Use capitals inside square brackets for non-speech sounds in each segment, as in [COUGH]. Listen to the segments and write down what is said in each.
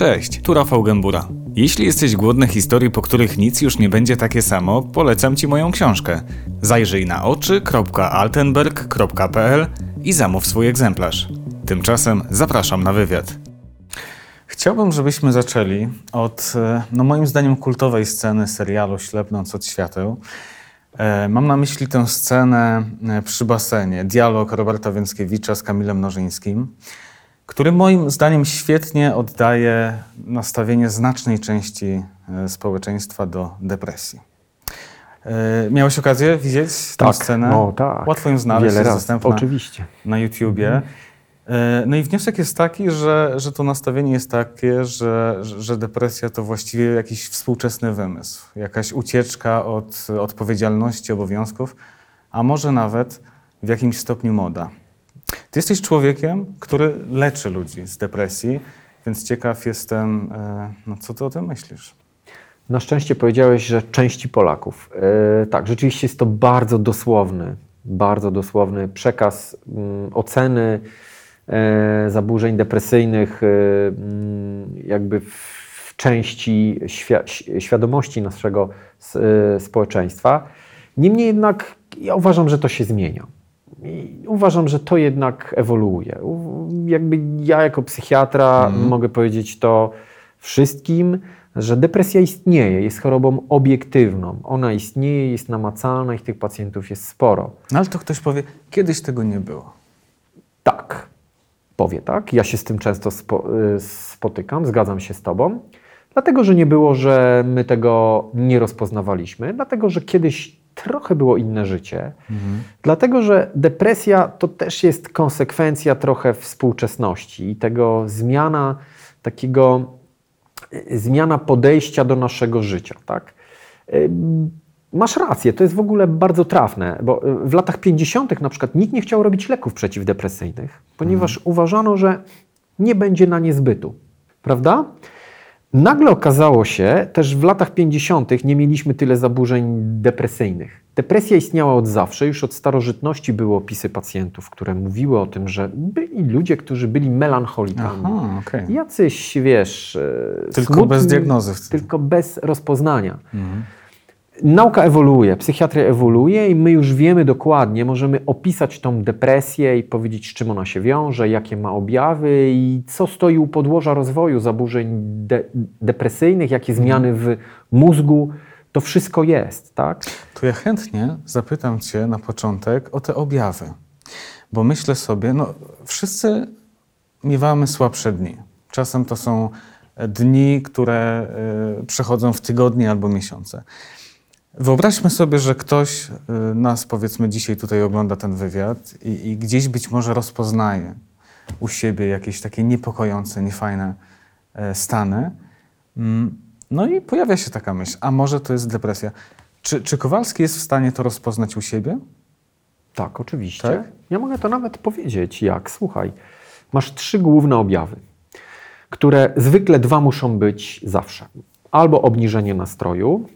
Cześć, tu Rafał Gębura. Jeśli jesteś głodny historii, po których nic już nie będzie takie samo, polecam Ci moją książkę. Zajrzyj na oczy.altenberg.pl i zamów swój egzemplarz. Tymczasem zapraszam na wywiad. Chciałbym, żebyśmy zaczęli od, e, no moim zdaniem, kultowej sceny serialu Ślepnąc od świateł. E, mam na myśli tę scenę e, przy basenie, dialog Roberta Więckiewicza z Kamilem Nożyńskim który moim zdaniem świetnie oddaje nastawienie znacznej części e, społeczeństwa do depresji. E, miałeś okazję widzieć tę tak, scenę? No, tak. Łatwo ją znaleźć, Wiele jest dostępna oczywiście. na YouTubie. Mhm. E, no i wniosek jest taki, że, że to nastawienie jest takie, że, że depresja to właściwie jakiś współczesny wymysł, jakaś ucieczka od odpowiedzialności, obowiązków, a może nawet w jakimś stopniu moda. Ty jesteś człowiekiem, który leczy ludzi z depresji, więc ciekaw jestem, e, no co ty o tym myślisz? Na szczęście powiedziałeś, że części Polaków. Yy, tak, rzeczywiście jest to bardzo dosłowny, bardzo dosłowny przekaz yy, oceny yy, zaburzeń depresyjnych, jakby w części świ świadomości naszego społeczeństwa. Niemniej jednak ja uważam, że to się zmienia. I uważam, że to jednak ewoluuje. Jakby ja jako psychiatra mm. mogę powiedzieć to wszystkim, że depresja istnieje, jest chorobą obiektywną. Ona istnieje, jest namacalna i tych pacjentów jest sporo. No ale to ktoś powie, kiedyś tego nie było. Tak, powie tak. Ja się z tym często spo, y, spotykam, zgadzam się z Tobą. Dlatego, że nie było, że my tego nie rozpoznawaliśmy, dlatego, że kiedyś trochę było inne życie, mhm. dlatego że depresja to też jest konsekwencja trochę współczesności i tego zmiana takiego, zmiana podejścia do naszego życia, tak? Masz rację, to jest w ogóle bardzo trafne, bo w latach 50. na przykład nikt nie chciał robić leków przeciwdepresyjnych, ponieważ mhm. uważano, że nie będzie na nie zbytu. Prawda? Nagle okazało się, też w latach 50. nie mieliśmy tyle zaburzeń depresyjnych. Depresja istniała od zawsze, już od starożytności były opisy pacjentów, które mówiły o tym, że byli ludzie, którzy byli melancholikami. Aha, okay. Jacyś, wiesz... E, tylko smutni, bez diagnozy. Tylko bez rozpoznania. Mhm. Nauka ewoluuje, psychiatria ewoluuje i my już wiemy dokładnie, możemy opisać tą depresję i powiedzieć, z czym ona się wiąże, jakie ma objawy i co stoi u podłoża rozwoju zaburzeń de depresyjnych, jakie mhm. zmiany w mózgu. To wszystko jest, tak? To ja chętnie zapytam Cię na początek o te objawy, bo myślę sobie, no wszyscy miewamy słabsze dni. Czasem to są dni, które y, przechodzą w tygodnie albo miesiące. Wyobraźmy sobie, że ktoś y, nas, powiedzmy, dzisiaj tutaj ogląda ten wywiad i, i, gdzieś być może rozpoznaje u siebie jakieś takie niepokojące, niefajne e, stany. Mm, no i pojawia się taka myśl, a może to jest depresja. Czy, czy Kowalski jest w stanie to rozpoznać u siebie? Tak, oczywiście. Tak? Ja mogę to nawet powiedzieć, jak. Słuchaj, masz trzy główne objawy, które zwykle dwa muszą być zawsze. Albo obniżenie nastroju,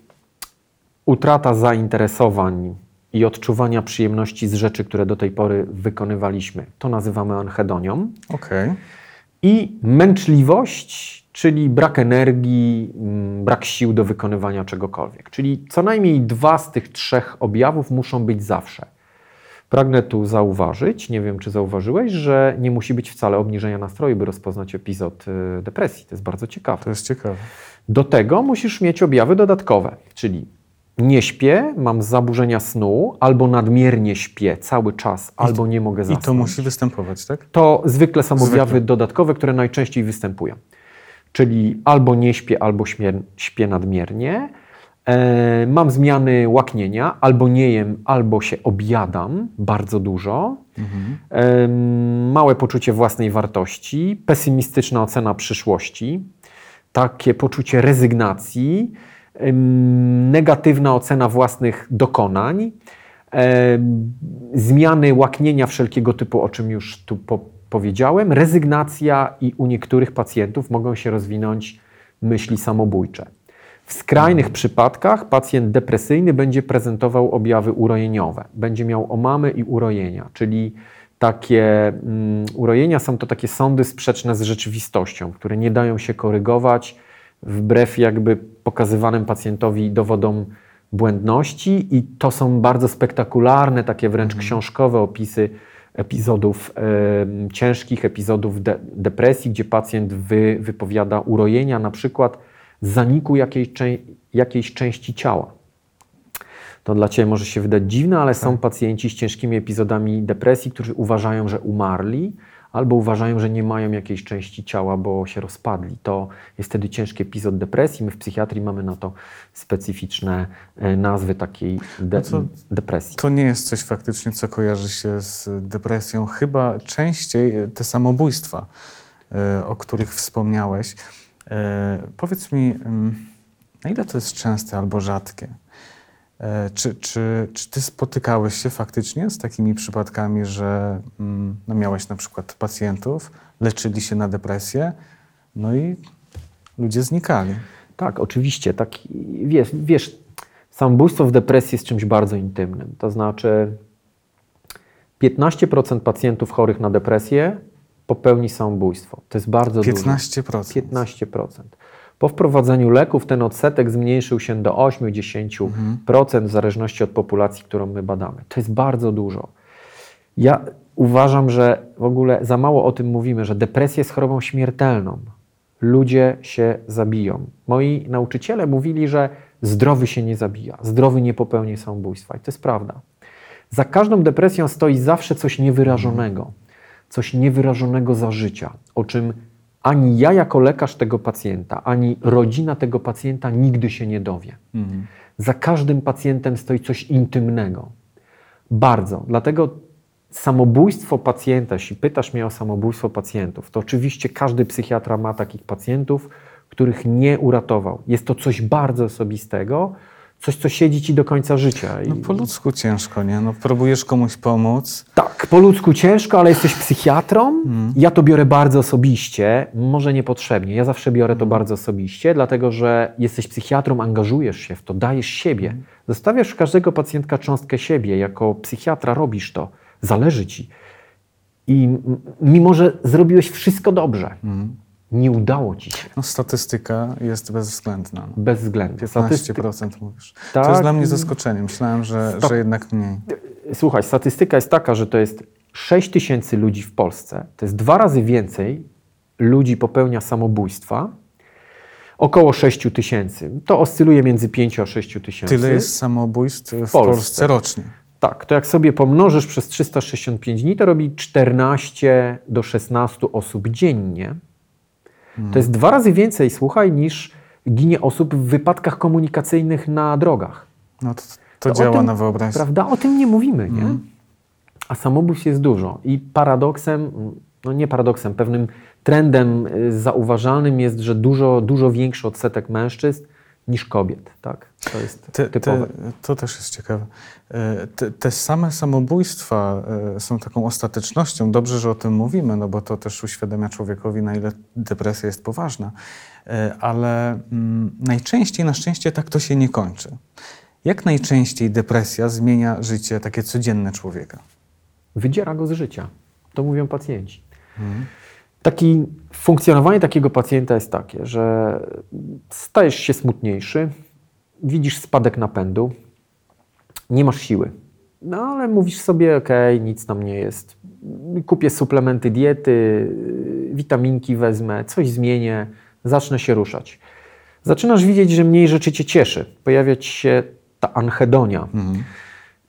utrata zainteresowań i odczuwania przyjemności z rzeczy, które do tej pory wykonywaliśmy. To nazywamy anhedonią. Okay. I męczliwość, czyli brak energii, mm, brak sił do wykonywania czegokolwiek. Czyli co najmniej dwa z tych trzech objawów muszą być zawsze. Pragnę tu zauważyć, nie wiem czy zauważyłeś, że nie musi być wcale obniżenia nastroju, by rozpoznać epizod y, depresji. To jest bardzo ciekawe. To jest ciekawe. Do tego musisz mieć objawy dodatkowe, czyli nie śpię, mam zaburzenia snu, albo nadmiernie śpię cały czas, albo nie mogę zasnąć. I to musi występować, tak? To zwykle są objawy dodatkowe, które najczęściej występują. Czyli albo nie śpię, albo śpię, śpię nadmiernie. E, mam zmiany łaknienia, albo nie jem, albo się objadam bardzo dużo. Mhm. E, małe poczucie własnej wartości, pesymistyczna ocena przyszłości, takie poczucie rezygnacji negatywna ocena własnych dokonań, zmiany łaknienia wszelkiego typu, o czym już tu po powiedziałem, rezygnacja i u niektórych pacjentów mogą się rozwinąć myśli samobójcze. W skrajnych przypadkach pacjent depresyjny będzie prezentował objawy urojeniowe. Będzie miał omamy i urojenia, czyli takie mm, urojenia są to takie sądy sprzeczne z rzeczywistością, które nie dają się korygować wbrew jakby pokazywanym pacjentowi dowodom błędności i to są bardzo spektakularne, takie wręcz Mhm. książkowe opisy epizodów ciężkich, epizodów de, depresji, gdzie pacjent wy, wypowiada urojenia, na przykład zaniku jakiejś, czę- jakiejś części ciała. To dla Ciebie może się wydać dziwne, ale są pacjenci z ciężkimi epizodami depresji, którzy uważają, że umarli, albo uważają, że nie mają jakiejś części ciała, bo się rozpadli. To jest wtedy ciężki epizod depresji. My w psychiatrii mamy na to specyficzne e, nazwy takiej de- No co- depresji. To nie jest coś faktycznie, co kojarzy się z depresją. Chyba częściej e, te samobójstwa, e, o których wspomniałeś. Powiedz mi, mm, na ile to jest częste albo rzadkie? E, Czy, czy, czy ty spotykałeś się faktycznie z takimi przypadkami, że mm, no miałeś na przykład pacjentów, leczyli się na depresję, no i ludzie znikali? Tak, oczywiście. Tak, wiesz, wiesz, samobójstwo w depresji jest czymś bardzo intymnym. To znaczy 15% pacjentów chorych na depresję popełni samobójstwo. To jest bardzo dużo. 15%. 15%. Po wprowadzeniu leków ten odsetek zmniejszył się do 8-10% w zależności od populacji, którą my badamy. To jest bardzo dużo. Ja uważam, że w ogóle za mało o tym mówimy, że depresja jest chorobą śmiertelną. Ludzie się zabiją. Moi nauczyciele mówili, że zdrowy się nie zabija, zdrowy nie popełni samobójstwa. I to jest prawda. Za każdą depresją stoi zawsze coś niewyrażonego, coś niewyrażonego za życia, o czym ani ja jako lekarz tego pacjenta, ani rodzina tego pacjenta nigdy się nie dowie. Mhm. Za każdym pacjentem stoi coś intymnego. Bardzo. Dlatego samobójstwo pacjenta, jeśli pytasz mnie o samobójstwo pacjentów, to oczywiście każdy psychiatra ma takich pacjentów, których nie uratował. Jest to coś bardzo osobistego, coś, co siedzi ci do końca życia. I- No po ludzku ciężko, nie? No próbujesz komuś pomóc, tak, po ludzku ciężko, ale jesteś psychiatrą. Ja to biorę bardzo osobiście, może niepotrzebnie. Ja zawsze biorę to bardzo osobiście, dlatego że jesteś psychiatrą, angażujesz się w to, dajesz siebie. Zostawiasz w każdego pacjentka cząstkę siebie. Jako psychiatra robisz to, zależy ci. I mimo, że zrobiłeś wszystko dobrze, nie udało ci się. No, statystyka jest bezwzględna. Bez względu. Statystyka, 15% mówisz. to Tak. jest dla mnie zaskoczenie. Myślałem, że, że jednak mniej. Słuchaj, statystyka jest taka, że to jest 6 tysięcy ludzi w Polsce. To jest dwa razy więcej ludzi popełnia samobójstwa. Około 6 tysięcy. To oscyluje między 5 a 6 tysięcy. Tyle jest samobójstw w Polsce. Polsce, rocznie. Tak, to jak sobie pomnożysz przez 365 dni, to robi 14 do 16 osób dziennie. To jest dwa razy więcej, słuchaj, niż ginie osób w wypadkach komunikacyjnych na drogach. No to, to, To działa tym- na wyobraźnię. Prawda? O tym nie mówimy, nie? A samobójstw jest dużo. I paradoksem, no nie paradoksem, pewnym trendem y, zauważalnym jest, że dużo, dużo większy odsetek mężczyzn niż kobiet. Tak? To jest Te, typowe. te, to też jest ciekawe. E, Te, te same samobójstwa e, są taką ostatecznością. Dobrze, że o tym mówimy, no bo to też uświadamia człowiekowi, na ile depresja jest poważna. E, Ale mm, najczęściej, na szczęście, tak to się nie kończy. Jak najczęściej depresja zmienia życie takie codzienne człowieka? Wydziera go z życia. To mówią pacjenci. Taki, funkcjonowanie takiego pacjenta jest takie, że stajesz się smutniejszy, widzisz spadek napędu, nie masz siły. No ale mówisz sobie, okej, nic tam nie jest. Kupię suplementy diety, witaminki wezmę, coś zmienię, zacznę się ruszać. Zaczynasz widzieć, że mniej rzeczy cię cieszy. Pojawia ci się ta anhedonia.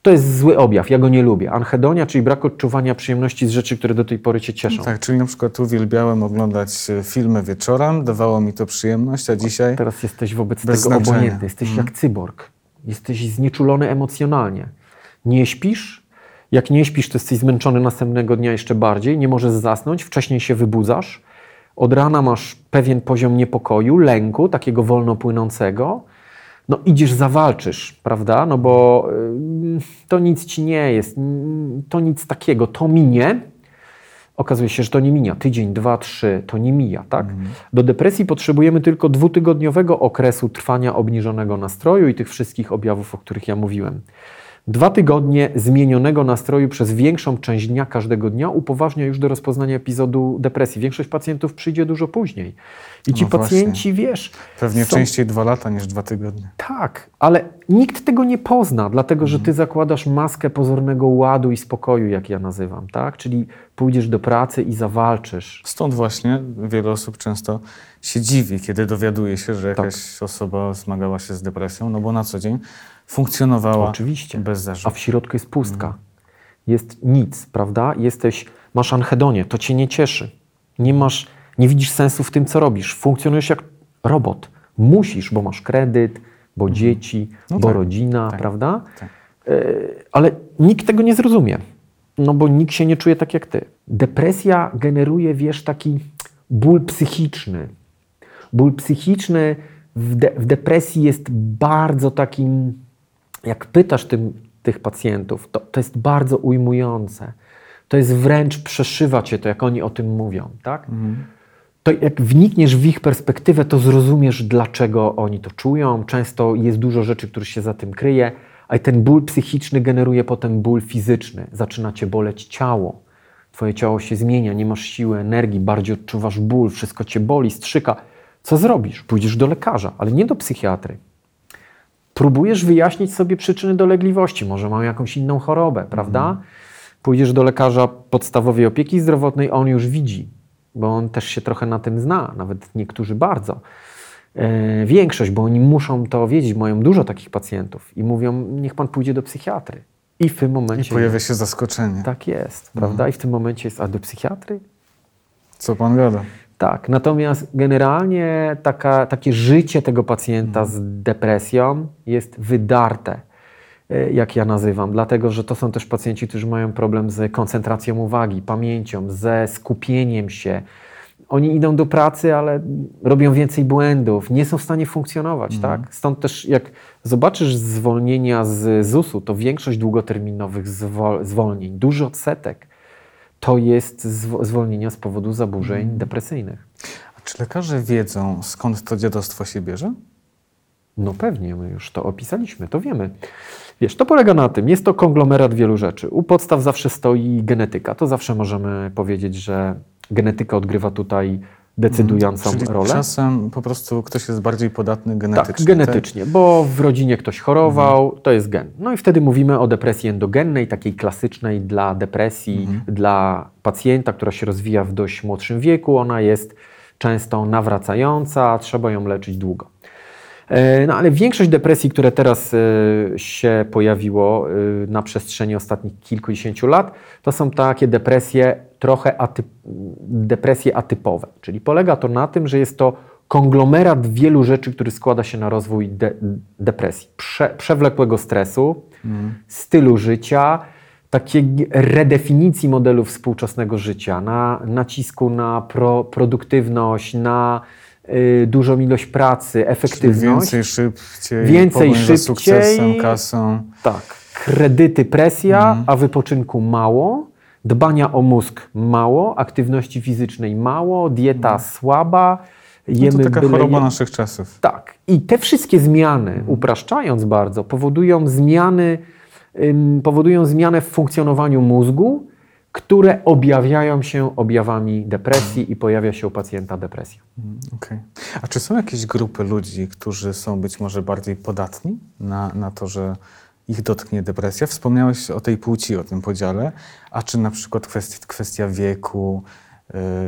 To jest zły objaw, ja go nie lubię. Anhedonia, czyli brak odczuwania przyjemności z rzeczy, które do tej pory cię cieszą. Tak, czyli na przykład uwielbiałem oglądać e, filmy wieczorem, dawało mi to przyjemność, a dzisiaj Teraz jesteś wobec tego znaczenia. Obojętny. Jesteś jak cyborg. Jesteś znieczulony emocjonalnie. Nie śpisz. Jak nie śpisz, to jesteś zmęczony następnego dnia jeszcze bardziej. Nie możesz zasnąć. Wcześniej się wybudzasz. Od rana masz pewien poziom niepokoju, lęku, takiego wolno płynącego. No idziesz, zawalczysz, prawda? No bo y, to nic ci nie jest. To nic takiego. To minie. Okazuje się, że to nie mija. Tydzień, dwa, trzy, to nie mija, tak? Do depresji potrzebujemy tylko dwutygodniowego okresu trwania obniżonego nastroju i tych wszystkich objawów, o których ja mówiłem. Dwa tygodnie zmienionego nastroju przez większą część dnia każdego dnia upoważnia już do rozpoznania epizodu depresji. Większość pacjentów przyjdzie dużo później. I ci No właśnie. pacjenci, wiesz. Pewnie są- częściej dwa lata niż dwa tygodnie. Tak, ale nikt tego nie pozna, dlatego że ty zakładasz maskę pozornego ładu i spokoju, jak ja nazywam, tak? Czyli pójdziesz do pracy i zawalczysz. Stąd właśnie wiele osób często się dziwi, kiedy dowiaduje się, że Tak. jakaś osoba zmagała się z depresją, no bo na co dzień funkcjonowała Oczywiście. bez A zarzutu. w środku jest pustka. Jest nic, prawda? Jesteś, masz anhedonie, to cię nie cieszy. Nie masz, nie widzisz sensu w tym, co robisz. Funkcjonujesz jak robot. Musisz, bo masz kredyt, bo dzieci, No bo tak, rodzina, tak, prawda? tak. E, Ale nikt tego nie zrozumie, no bo nikt się nie czuje tak jak ty. Depresja generuje, wiesz, taki ból psychiczny. Ból psychiczny w, de, w depresji jest bardzo takim, jak pytasz tym, tych pacjentów, to, to jest bardzo ujmujące. To jest wręcz przeszywa cię to, jak oni o tym mówią, tak? To jak wnikniesz w ich perspektywę, to zrozumiesz, dlaczego oni to czują. Często jest dużo rzeczy, które się za tym kryje, a ten ból psychiczny generuje potem ból fizyczny. Zaczyna cię boleć ciało. Twoje ciało się zmienia, nie masz siły, energii, bardziej odczuwasz ból, wszystko cię boli, strzyka. Co zrobisz? Pójdziesz do lekarza, ale nie do psychiatry. Próbujesz wyjaśnić sobie przyczyny dolegliwości. Może mam jakąś inną chorobę, prawda? Pójdziesz do lekarza podstawowej opieki zdrowotnej, on już widzi, bo on też się trochę na tym zna, nawet niektórzy bardzo. E, większość, bo oni muszą to wiedzieć, mają dużo takich pacjentów i mówią, niech pan pójdzie do psychiatry. I w tym I momencie. pojawia się zaskoczenie. Tak jest, prawda? I w tym momencie jest, a do psychiatry? Co pan gada? Tak, natomiast generalnie taka, takie życie tego pacjenta z depresją jest wydarte, e, jak ja nazywam, dlatego że to są też pacjenci, którzy mają problem z koncentracją uwagi, pamięcią, ze skupieniem się. Oni idą do pracy, ale robią więcej błędów, nie są w stanie funkcjonować. Tak? Stąd też, jak zobaczysz zwolnienia z ZUS-u, to większość długoterminowych zwol- zwolnień, duży odsetek, to jest zwo- zwolnienia z powodu zaburzeń depresyjnych. A czy lekarze wiedzą, skąd to dziadostwo się bierze? No pewnie, my już to opisaliśmy, to wiemy. Wiesz, to polega na tym, jest to konglomerat wielu rzeczy. U podstaw zawsze stoi genetyka. To zawsze możemy powiedzieć, że genetyka odgrywa tutaj decydującą Czyli rolę. czasem po prostu ktoś jest bardziej podatny genetycznie. Tak, genetycznie, bo w rodzinie ktoś chorował, to jest gen. No i wtedy mówimy o depresji endogennej, takiej klasycznej dla depresji, dla pacjenta, która się rozwija w dość młodszym wieku. Ona jest często nawracająca, trzeba ją leczyć długo. E, No ale większość depresji, które teraz e, się pojawiło e, na przestrzeni ostatnich kilkudziesięciu lat, to są takie depresje trochę atyp depresje atypowe. Czyli polega to na tym, że jest to konglomerat wielu rzeczy, który składa się na rozwój de depresji. Prze przewlekłego stresu, stylu życia, takiej redefinicji modelu współczesnego życia, na nacisku na pro produktywność, na y, dużą ilość pracy, Czyli efektywność. więcej, szybciej, Więcej, szybciej. sukcesem, kasą. Tak. Kredyty, presja, Mhm. a wypoczynku mało, dbania o mózg mało, aktywności fizycznej mało, dieta słaba, Mhm. No jemy to taka choroba naszych czasów. Tak. I te wszystkie zmiany, Mhm. upraszczając bardzo, powodują zmiany, ym, powodują zmianę w funkcjonowaniu mózgu, które objawiają się objawami depresji i pojawia się u pacjenta depresja. Okej. A czy są jakieś grupy ludzi, którzy są być może bardziej podatni na, na to, że ich dotknie depresja? Wspomniałeś o tej płci, o tym podziale. A czy na przykład kwestia, kwestia wieku,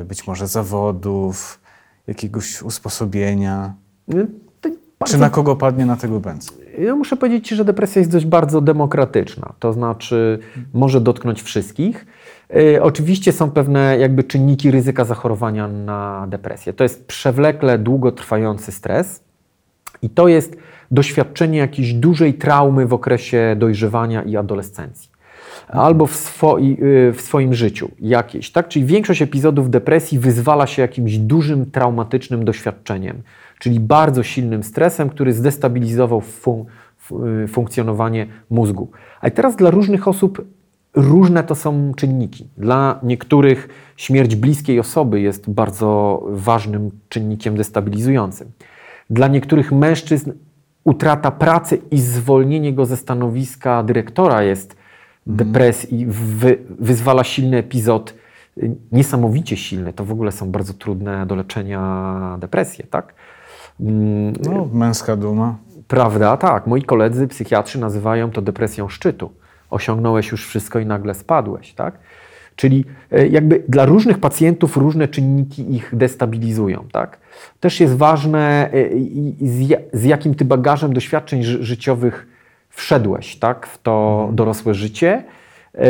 y, być może zawodów, jakiegoś usposobienia? Y, Czy bardzo na kogo padnie na tego bęc? Ja muszę powiedzieć Ci, że depresja jest dość bardzo demokratyczna. To znaczy, może dotknąć wszystkich. Y, oczywiście są pewne jakby czynniki ryzyka zachorowania na depresję. To jest przewlekle długotrwający stres i to jest doświadczenie jakiejś dużej traumy w okresie dojrzewania i adolescencji. Albo w, swoi, y, w swoim życiu jakieś, tak? Czyli większość epizodów depresji wyzwala się jakimś dużym traumatycznym doświadczeniem, czyli bardzo silnym stresem, który zdestabilizował fun, fu- y, funkcjonowanie mózgu. A teraz dla różnych osób różne to są czynniki. Dla niektórych śmierć bliskiej osoby jest bardzo ważnym czynnikiem destabilizującym. Dla niektórych mężczyzn utrata pracy i zwolnienie go ze stanowiska dyrektora jest depresji, wy, wyzwala silny epizod, niesamowicie silny. To w ogóle są bardzo trudne do leczenia depresje, tak? Mm, No, męska duma. Prawda, tak. Moi koledzy psychiatrzy nazywają to depresją szczytu. Osiągnąłeś już wszystko i nagle spadłeś, tak? Czyli e, jakby dla różnych pacjentów różne czynniki ich destabilizują, tak? Też jest ważne, e, z, ja- z jakim ty bagażem doświadczeń ży- życiowych wszedłeś, tak? W to dorosłe życie. E,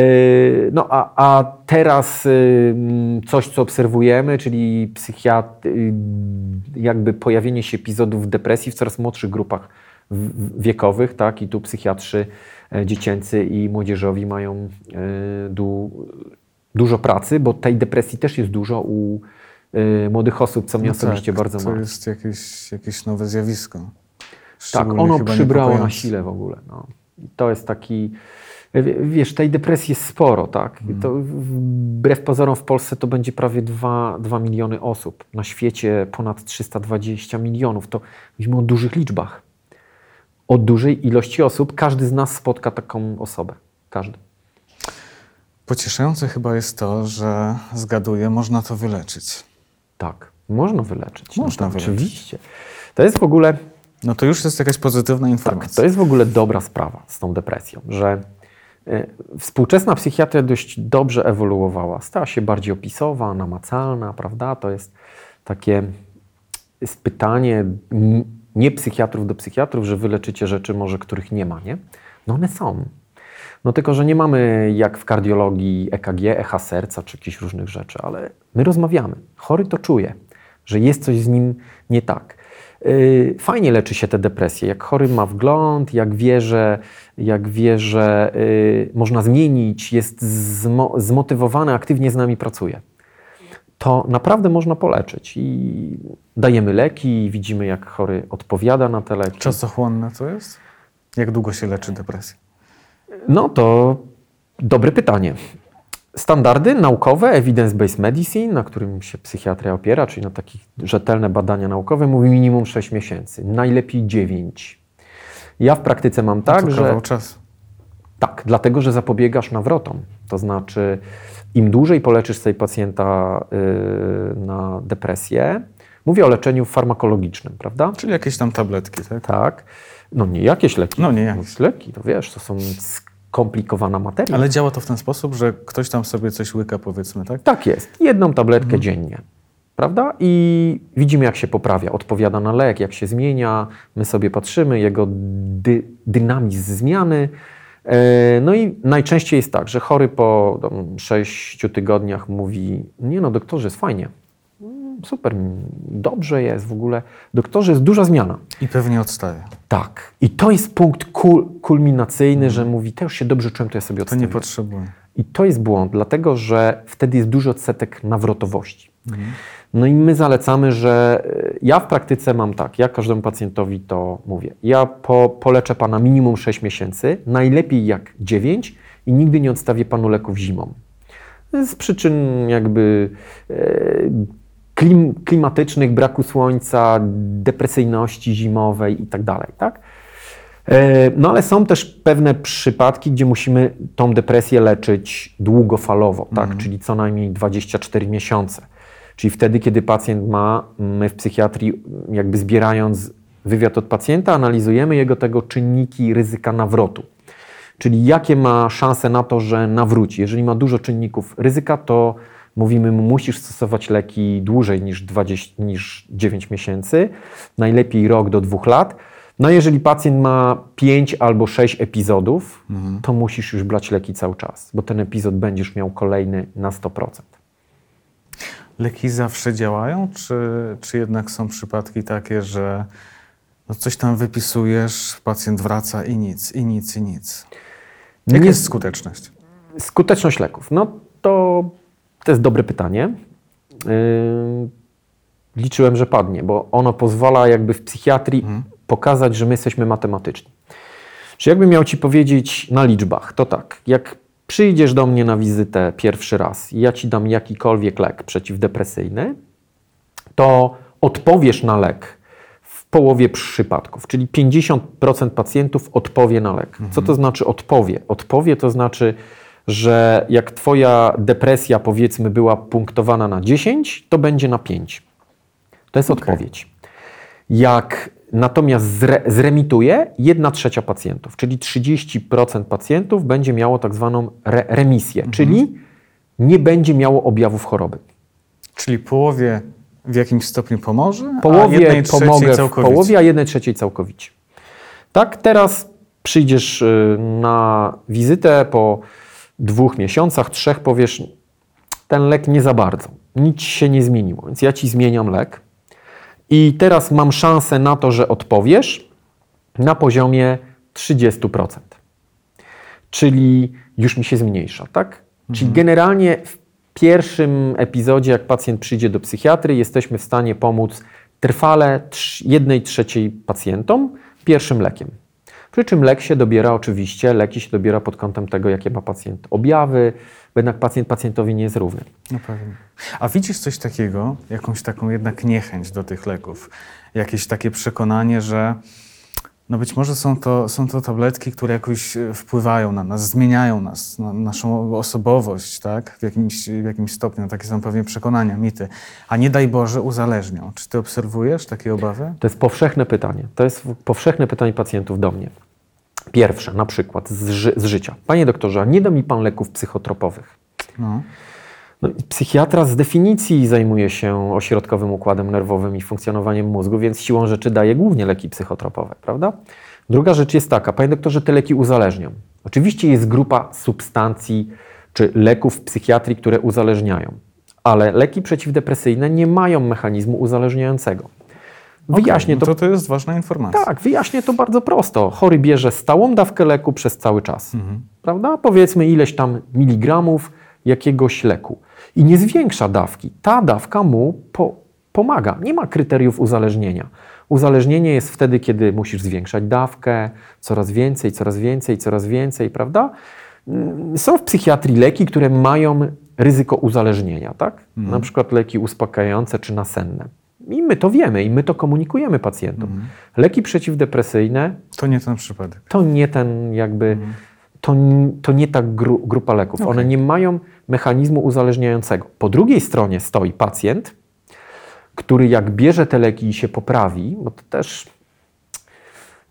No a, a teraz coś, co obserwujemy, czyli psychiat, y, jakby pojawienie się epizodów depresji w coraz młodszych grupach wiekowych, tak? I tu psychiatrzy dziecięcy i młodzieżowi mają du, dużo pracy, bo tej depresji też jest dużo u e, młodych osób, co mnie No osobiście tak, bardzo To martwi. jest jakieś, jakieś nowe zjawisko. Tak, ono przybrało na sile w ogóle. No. I To jest taki, w- wiesz, tej depresji jest sporo, tak? Mhm. To wbrew pozorom w Polsce to będzie prawie 2, 2 miliony osób. Na świecie ponad 320 milionów. To mówimy o dużych liczbach. O dużej ilości osób. Każdy z nas spotka taką osobę. Każdy. Pocieszające chyba jest to, że zgaduję, można to wyleczyć. Tak. Można wyleczyć. Można to wyleczyć. Oczywiście. To jest w ogóle No to już jest jakaś pozytywna Tak, informacja. to jest w ogóle dobra sprawa z tą depresją, że e, współczesna psychiatria dość dobrze ewoluowała. Stała się bardziej opisowa, namacalna, prawda? To jest takie jest pytanie nie psychiatrów do psychiatrów, że wy leczycie rzeczy może, których nie ma, nie? No one są. No tylko, że nie mamy jak w kardiologii EKG, echa serca czy jakichś różnych rzeczy, ale my rozmawiamy. Chory to czuje, że jest coś z nim nie tak. Yy, Fajnie leczy się te depresje, jak chory ma wgląd, jak wie, że, jak wie, że yy, można zmienić, jest zmo, zmotywowany, aktywnie z nami pracuje. To naprawdę można poleczyć i dajemy leki, widzimy jak chory odpowiada na te leki. Czasochłonne to jest? Jak długo się leczy depresję? No to dobre pytanie. Standardy naukowe, evidence-based medicine, na którym się psychiatria opiera, czyli na takie rzetelne badania naukowe, mówi minimum 6 miesięcy, najlepiej 9. Ja w praktyce mam tak, to że czasu. tak, dlatego że zapobiegasz nawrotom. To znaczy, im dłużej poleczysz sobie pacjenta yy, na depresję, mówię o leczeniu farmakologicznym, prawda? Czyli jakieś tam tabletki, tak? Tak. No nie jakieś leki. No nie jakieś. leki, to wiesz, to są skomplikowana materia. Ale działa to w ten sposób, że ktoś tam sobie coś łyka, powiedzmy, tak? Tak jest. Jedną tabletkę Mhm. dziennie. Prawda? I widzimy, jak się poprawia. Odpowiada na lek, jak się zmienia. My sobie patrzymy, jego dy, dynamizm zmiany. E, No i najczęściej jest tak, że chory po tam, sześciu tygodniach mówi: Nie, no, doktorze, jest fajnie. Super, dobrze jest w ogóle. Doktorze, jest duża zmiana. I pewnie odstaje. Tak. I to jest punkt kul, kulminacyjny, że mówi: To już się dobrze czułem, to ja sobie Mhm. To nie odstawię. potrzebuje. I to jest błąd, dlatego że wtedy jest duży odsetek nawrotowości. Mhm. No i my zalecamy, że e, ja w praktyce mam tak, ja każdemu pacjentowi to mówię. Ja po, poleczę pana minimum 6 miesięcy, najlepiej jak 9 i nigdy nie odstawię panu leków zimą. Z przyczyn jakby e, klim, klimatycznych, braku słońca, depresyjności zimowej i tak dalej, tak? E, No ale są też pewne przypadki, gdzie musimy tą depresję leczyć długofalowo, tak? czyli co najmniej 24 miesiące. Czyli wtedy, kiedy pacjent ma, my w psychiatrii, jakby zbierając wywiad od pacjenta, analizujemy jego tego czynniki ryzyka nawrotu. Czyli jakie ma szanse na to, że nawróci. Jeżeli ma dużo czynników ryzyka, to mówimy mu, musisz stosować leki dłużej niż, 20, niż 9 miesięcy, najlepiej rok do dwóch lat. No jeżeli pacjent ma 5 albo 6 epizodów, to musisz już brać leki cały czas, bo ten epizod będziesz miał kolejny na 100%. Leki zawsze działają, czy, czy jednak są przypadki takie, że no coś tam wypisujesz, pacjent wraca i nic, i nic, i nic? Jaka Nie- jest skuteczność? Skuteczność leków. No to, to jest dobre pytanie. Yy, liczyłem, że padnie, bo ono pozwala jakby w psychiatrii pokazać, że my jesteśmy matematyczni. Czy jakbym miał Ci powiedzieć na liczbach, to tak, jak przyjdziesz do mnie na wizytę pierwszy raz i ja Ci dam jakikolwiek lek przeciwdepresyjny, to odpowiesz na lek w połowie przypadków, czyli 50% pacjentów odpowie na lek. Co to znaczy odpowie? Odpowie to znaczy, że jak Twoja depresja powiedzmy była punktowana na 10, to będzie na 5. To jest Okej. odpowiedź. Jak natomiast zre, zremituje, 1 trzecia pacjentów, czyli 30% pacjentów będzie miało tak zwaną re, remisję, czyli nie będzie miało objawów choroby. Czyli połowie w jakimś stopniu pomoże, a połowie trzeciej pomogę w połowie, a jednej trzeciej całkowicie. Tak, teraz przyjdziesz y, na wizytę po dwóch miesiącach, trzech, powiesz, ten lek nie za bardzo, nic się nie zmieniło, więc ja ci zmieniam lek i teraz mam szansę na to, że odpowiesz na poziomie 30%. Czyli już mi się zmniejsza, tak? Czyli generalnie w pierwszym epizodzie, jak pacjent przyjdzie do psychiatry, jesteśmy w stanie pomóc trwale jednej trzeciej pacjentom pierwszym lekiem. Przy czym lek się dobiera oczywiście, leki się dobiera pod kątem tego, jakie ma pacjent objawy, bo jednak pacjent pacjentowi nie jest równy. No pewnie. A widzisz coś takiego, jakąś taką jednak niechęć do tych leków? Jakieś takie przekonanie, że no być może są to, są to tabletki, które jakoś e, wpływają na nas, zmieniają nas, na naszą osobowość, tak? W jakimś, w jakimś stopniu. Takie są pewnie przekonania, mity. A nie daj Boże uzależnią. Czy ty obserwujesz takie obawy? To jest powszechne pytanie. To jest powszechne pytanie pacjentów do mnie. Pierwsze, na przykład z, ży- z życia. Panie doktorze, nie da mi pan leków psychotropowych? No. No, psychiatra z definicji zajmuje się ośrodkowym układem nerwowym i funkcjonowaniem mózgu, więc siłą rzeczy daje głównie leki psychotropowe, prawda? Druga rzecz jest taka, panie doktorze, te leki uzależnią. Oczywiście jest grupa substancji czy leków w psychiatrii, które uzależniają, ale leki przeciwdepresyjne nie mają mechanizmu uzależniającego. Wyjaśnię to no to. To jest ważna informacja. tak, wyjaśnię to bardzo prosto. Chory bierze stałą dawkę leku przez cały czas. Prawda? Powiedzmy ileś tam miligramów jakiegoś leku. I nie zwiększa dawki. Ta dawka mu po, pomaga. Nie ma kryteriów uzależnienia. Uzależnienie jest wtedy, kiedy musisz zwiększać dawkę, coraz więcej, coraz więcej, coraz więcej, prawda? Mm, Są w psychiatrii leki, które mają ryzyko uzależnienia, tak? Na przykład leki uspokajające czy nasenne. I my to wiemy i my to komunikujemy pacjentom. Leki przeciwdepresyjne To nie ten przypadek. to nie ten jakby, to, n- to nie ta gru, grupa leków. One nie mają mechanizmu uzależniającego. Po drugiej stronie stoi pacjent, który jak bierze te leki i się poprawi, bo to też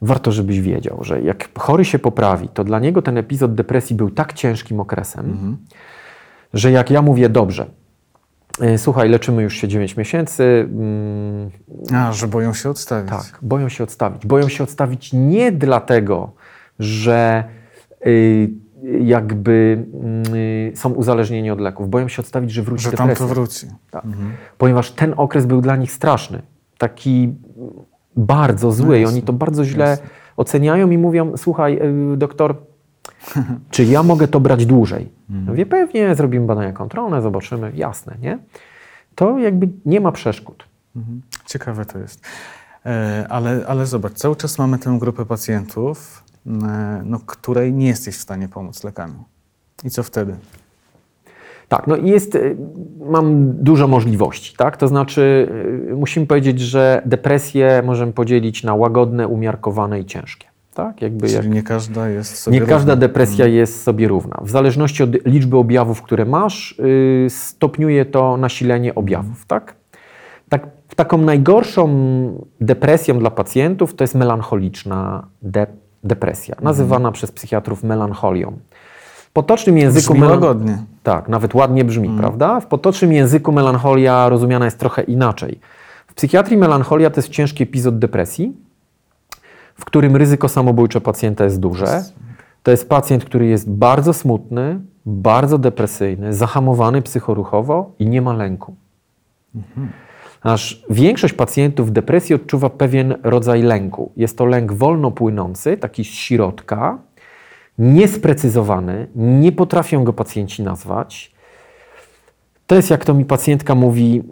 warto, żebyś wiedział, że jak chory się poprawi, to dla niego ten epizod depresji był tak ciężkim okresem, że jak ja mówię, dobrze, słuchaj, leczymy już się 9 miesięcy, mm, A, że boją się odstawić. tak, boją się odstawić. Boją się odstawić nie dlatego, że y, jakby y, są uzależnieni od leków. Boją się odstawić, że wróci Że tam depresja. to wróci. Tak. Ponieważ ten okres był dla nich straszny. Taki bardzo zły i jasne, oni to bardzo źle jasne. oceniają i mówią, słuchaj, y, doktor, [LAUGHS] czy ja mogę to brać dłużej? Mhm. Ja Mówię, pewnie, zrobimy badania kontrolne, zobaczymy, jasne, nie? To jakby nie ma przeszkód. Mhm. Ciekawe to jest. E, Ale, ale zobacz, cały czas mamy tę grupę pacjentów, e, no, której nie jesteś w stanie pomóc lekami. I co wtedy? Tak, no jest, y, mam dużo możliwości, tak? To znaczy, musimy powiedzieć, że depresję możemy podzielić na łagodne, umiarkowane i ciężkie, tak? Jakby jak, Czyli nie każda jest sobie nie każda równa. depresja jest sobie równa. W zależności od liczby objawów, które masz, y, stopniuje to nasilenie objawów, tak? tak? Taką najgorszą depresją dla pacjentów to jest melancholiczna de- depresja, nazywana przez psychiatrów melancholią. W potocznym języku Brzmi łagodnie. tak, nawet ładnie brzmi, prawda? W potocznym języku melancholia rozumiana jest trochę inaczej. W psychiatrii melancholia to jest ciężki epizod depresji, w którym ryzyko samobójcze pacjenta jest duże. To jest pacjent, który jest bardzo smutny, bardzo depresyjny, zahamowany psychoruchowo i nie ma lęku. Aż większość pacjentów depresji odczuwa pewien rodzaj lęku. Jest to lęk wolno płynący, taki z środka, niesprecyzowany, nie potrafią go pacjenci nazwać. To jest jak to mi pacjentka mówi,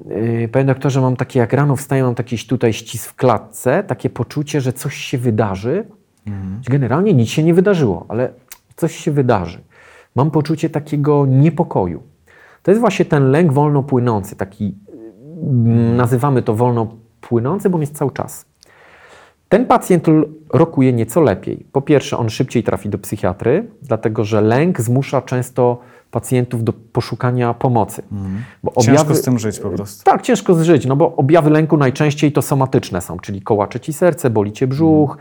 yy, panie doktorze, mam takie, jak rano wstaję, mam taki tutaj ścisk w klatce, takie poczucie, że coś się wydarzy. Generalnie nic się nie wydarzyło, ale coś się wydarzy. Mam poczucie takiego niepokoju. To jest właśnie ten lęk wolno płynący, taki, yy, nazywamy to wolno płynący, bo jest cały czas. Ten pacjent rokuje nieco lepiej. Po pierwsze, on szybciej trafi do psychiatry, dlatego że lęk zmusza często pacjentów do poszukania pomocy. Bo Ciężko z tym żyć po prostu. tak, ciężko zżyć, no bo objawy lęku najczęściej to somatyczne są, czyli kołacze ci serce, boli cię brzuch,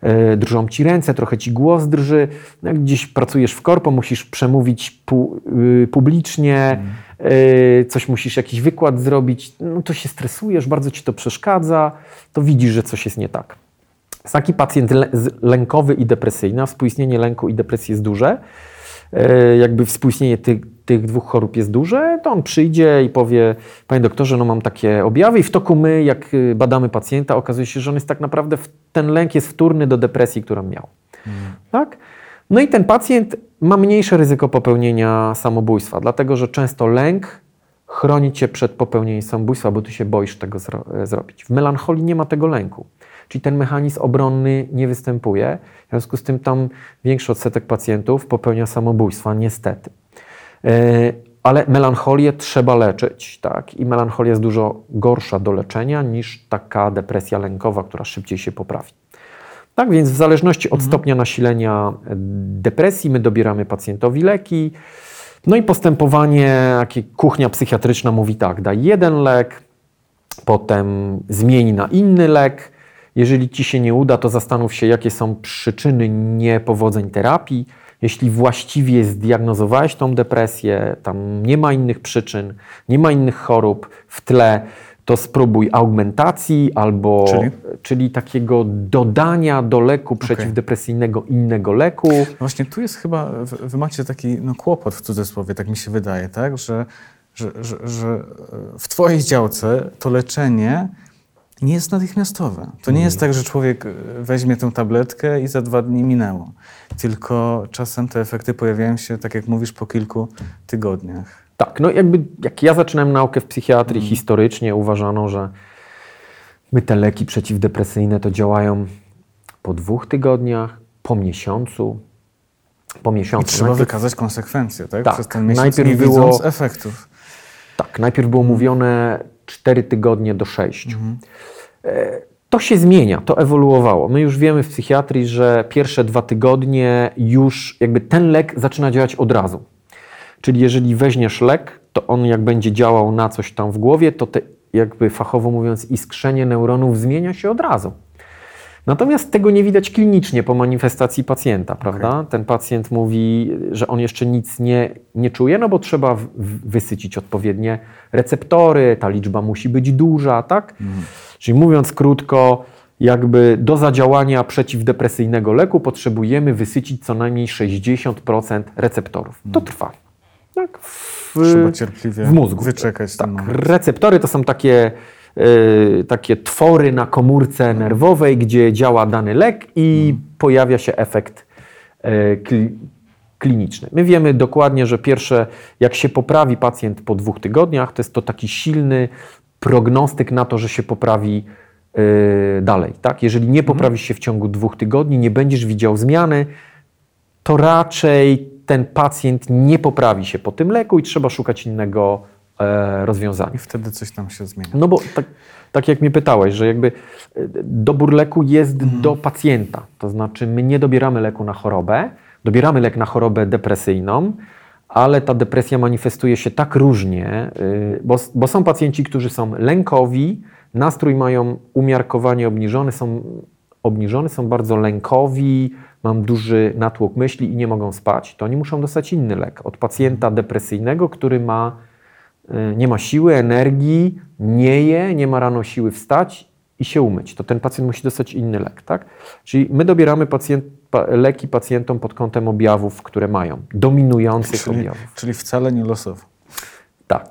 e, drżą ci ręce, trochę ci głos drży. Jak gdzieś pracujesz w korpo, musisz przemówić pu, y, publicznie, e, coś musisz, jakiś wykład zrobić, no to się stresujesz, bardzo ci to przeszkadza, to widzisz, że coś jest nie tak. Taki pacjent lękowy i depresyjny, a współistnienie lęku i depresji jest duże, jakby współistnienie tych, tych dwóch chorób jest duże, to on przyjdzie i powie, panie doktorze, no mam takie objawy i w toku my, jak y, badamy pacjenta, okazuje się, że on jest tak naprawdę, w, ten lęk jest wtórny do depresji, którą miał. Tak? No i ten pacjent ma mniejsze ryzyko popełnienia samobójstwa, dlatego że często lęk chroni cię przed popełnieniem samobójstwa, bo ty się boisz tego zro- e, zrobić. W melancholii nie ma tego lęku. Czyli ten mechanizm obronny nie występuje. W związku z tym tam większy odsetek pacjentów popełnia samobójstwa, niestety. E, Ale melancholię trzeba leczyć, tak? I melancholia jest dużo gorsza do leczenia niż taka depresja lękowa, która szybciej się poprawi. Tak więc w zależności od stopnia nasilenia depresji my dobieramy pacjentowi leki. No i postępowanie, jakie kuchnia psychiatryczna mówi tak, daj jeden lek, potem zmień na inny lek. Jeżeli ci się nie uda, to zastanów się, jakie są przyczyny niepowodzeń terapii. Jeśli właściwie zdiagnozowałeś tą depresję, tam nie ma innych przyczyn, nie ma innych chorób w tle, to spróbuj augmentacji albo Czyli? czyli takiego dodania do leku przeciwdepresyjnego innego leku. No Właśnie tu jest chyba, wy, wy macie taki no, kłopot w cudzysłowie, tak mi się wydaje, tak? Że, że, że, że w twojej działce to leczenie nie jest natychmiastowe. To nie jest tak, że człowiek e, weźmie tę tabletkę i za dwa dni minęło. Tylko czasem te efekty pojawiają się, tak jak mówisz, po kilku tygodniach. Tak, no jakby jak ja zaczynałem naukę w psychiatrii, historycznie uważano, że my te leki przeciwdepresyjne to działają po dwóch tygodniach, po miesiącu, po I miesiącu. trzeba Najpierw- wykazać konsekwencje, tak? Tak, Przez ten miesiąc najpierw nie było- efektów. Tak, najpierw było mówione 4 tygodnie do 6. Mhm. To się zmienia, to ewoluowało. My już wiemy w psychiatrii, że pierwsze dwa tygodnie już jakby ten lek zaczyna działać od razu. Czyli jeżeli weźmiesz lek, to on jak będzie działał na coś tam w głowie, to te, jakby fachowo mówiąc, iskrzenie neuronów zmienia się od razu. Natomiast tego nie widać klinicznie po manifestacji pacjenta, prawda? Ten pacjent mówi, że on jeszcze nic nie, nie czuje, no bo trzeba w, w, wysycić odpowiednie receptory, ta liczba musi być duża, tak? Czyli mówiąc krótko, jakby do zadziałania przeciwdepresyjnego leku potrzebujemy wysycić co najmniej 60% receptorów. To trwa. Tak? W, Trzeba cierpliwie w mózgu. wyczekać Tak, receptory to są takie, takie twory na komórce nerwowej, gdzie działa dany lek i pojawia się efekt kli, kliniczny. My wiemy dokładnie, że pierwsze, jak się poprawi pacjent po dwóch tygodniach, to jest to taki silny prognostyk na to, że się poprawi e, dalej. Tak? Jeżeli nie poprawisz się w ciągu dwóch tygodni, nie będziesz widział zmiany, to raczej ten pacjent nie poprawi się po tym leku i trzeba szukać innego e. I wtedy coś tam się zmienia. No bo tak, tak jak mnie pytałeś, że jakby e, dobór leku jest Mhm. do pacjenta. To znaczy my nie dobieramy leku na chorobę, dobieramy lek na chorobę depresyjną, ale ta depresja manifestuje się tak różnie, y, bo, bo są pacjenci, którzy są lękowi, nastrój mają umiarkowanie obniżony, są obniżony, są bardzo lękowi, mam duży natłok myśli i nie mogą spać, to oni muszą dostać inny lek od pacjenta depresyjnego, który ma nie ma siły, energii, nie je, nie ma rano siły wstać i się umyć. To ten pacjent musi dostać inny lek, tak? Czyli my dobieramy pacjent, pa, leki pacjentom pod kątem objawów, które mają, dominujących Czyli, objawów. czyli wcale nie losowo. Tak.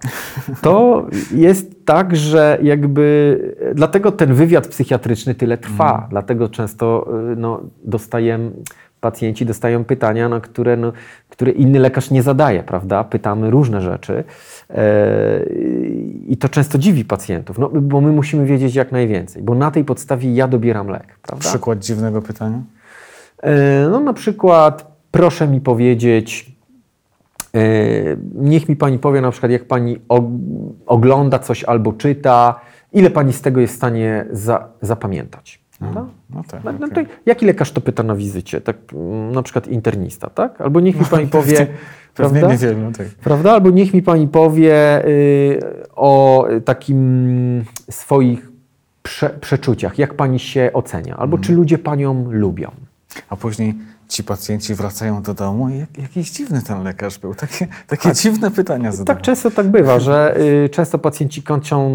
To jest tak, że jakby dlatego ten wywiad psychiatryczny tyle trwa, Mm. dlatego często y, no, dostaję, pacjenci dostają pytania, na które, no, które inny lekarz nie zadaje, prawda? Pytamy różne rzeczy i to często dziwi pacjentów, no, bo my musimy wiedzieć jak najwięcej, bo na tej podstawie ja dobieram lek, prawda? Przykład dziwnego pytania? E, No na przykład proszę mi powiedzieć, e, niech mi Pani powie na przykład jak Pani og- ogląda coś albo czyta, ile Pani z tego jest w stanie za- zapamiętać. prawda? No tak. No, no to jaki lekarz to pyta na wizycie? Tak, mm, na przykład internista, tak? Albo niech mi pani [LAUGHS] powie, Pewnie prawda? niewielu, tak. Prawda? Albo niech mi pani powie y, o takim swoich prze, przeczuciach, jak pani się ocenia, albo Mhm. czy ludzie panią lubią. A później ci pacjenci wracają do domu i jak, jakiś dziwny ten lekarz był. Takie, takie dziwne pytania zadawał. Tak często tak bywa, że y, często pacjenci kończą,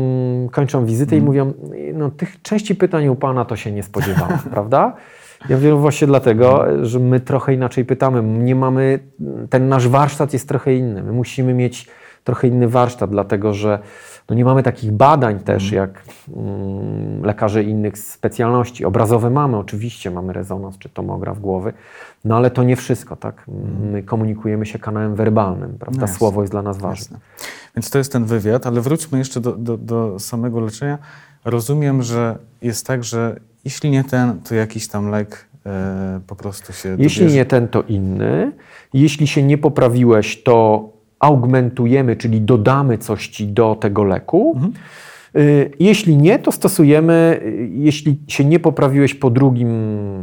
kończą wizytę i Mhm. mówią, y, no tych części pytań u pana to się nie spodziewałem, [LAUGHS] prawda? Ja no właśnie dlatego, że my trochę inaczej pytamy. Nie mamy, ten nasz warsztat jest trochę inny. My musimy mieć trochę inny warsztat, dlatego że no nie mamy takich badań też jak mm, lekarze innych specjalności. Obrazowe mamy, oczywiście, mamy rezonans czy tomograf głowy, no ale to nie wszystko, tak? My komunikujemy się kanałem werbalnym, prawda? No. Słowo jest dla nas ważne. Jasne. Więc to jest ten wywiad, ale wróćmy jeszcze do, do, do samego leczenia. Rozumiem, że jest tak, że jeśli nie ten, to jakiś tam lek e, po prostu się Jeśli dobierze. nie ten, to inny. Jeśli się nie poprawiłeś, to augmentujemy, czyli dodamy coś ci do tego leku. Y, Jeśli nie, to stosujemy, y, jeśli się nie poprawiłeś po drugim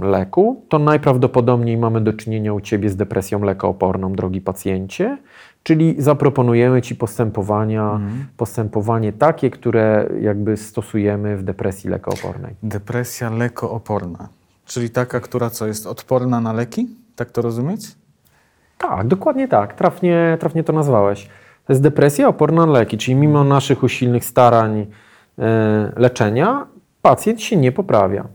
leku, to najprawdopodobniej mamy do czynienia u Ciebie z depresją lekooporną, drogi pacjencie, czyli zaproponujemy Ci postępowania, postępowanie takie, które jakby stosujemy w depresji lekoopornej. Depresja lekooporna, czyli taka, która co jest odporna na leki? Tak to rozumieć? Tak, dokładnie tak. Trafnie, trafnie to nazwałeś. To jest depresja oporna na leki, czyli mimo naszych usilnych starań e, leczenia, pacjent się nie poprawia.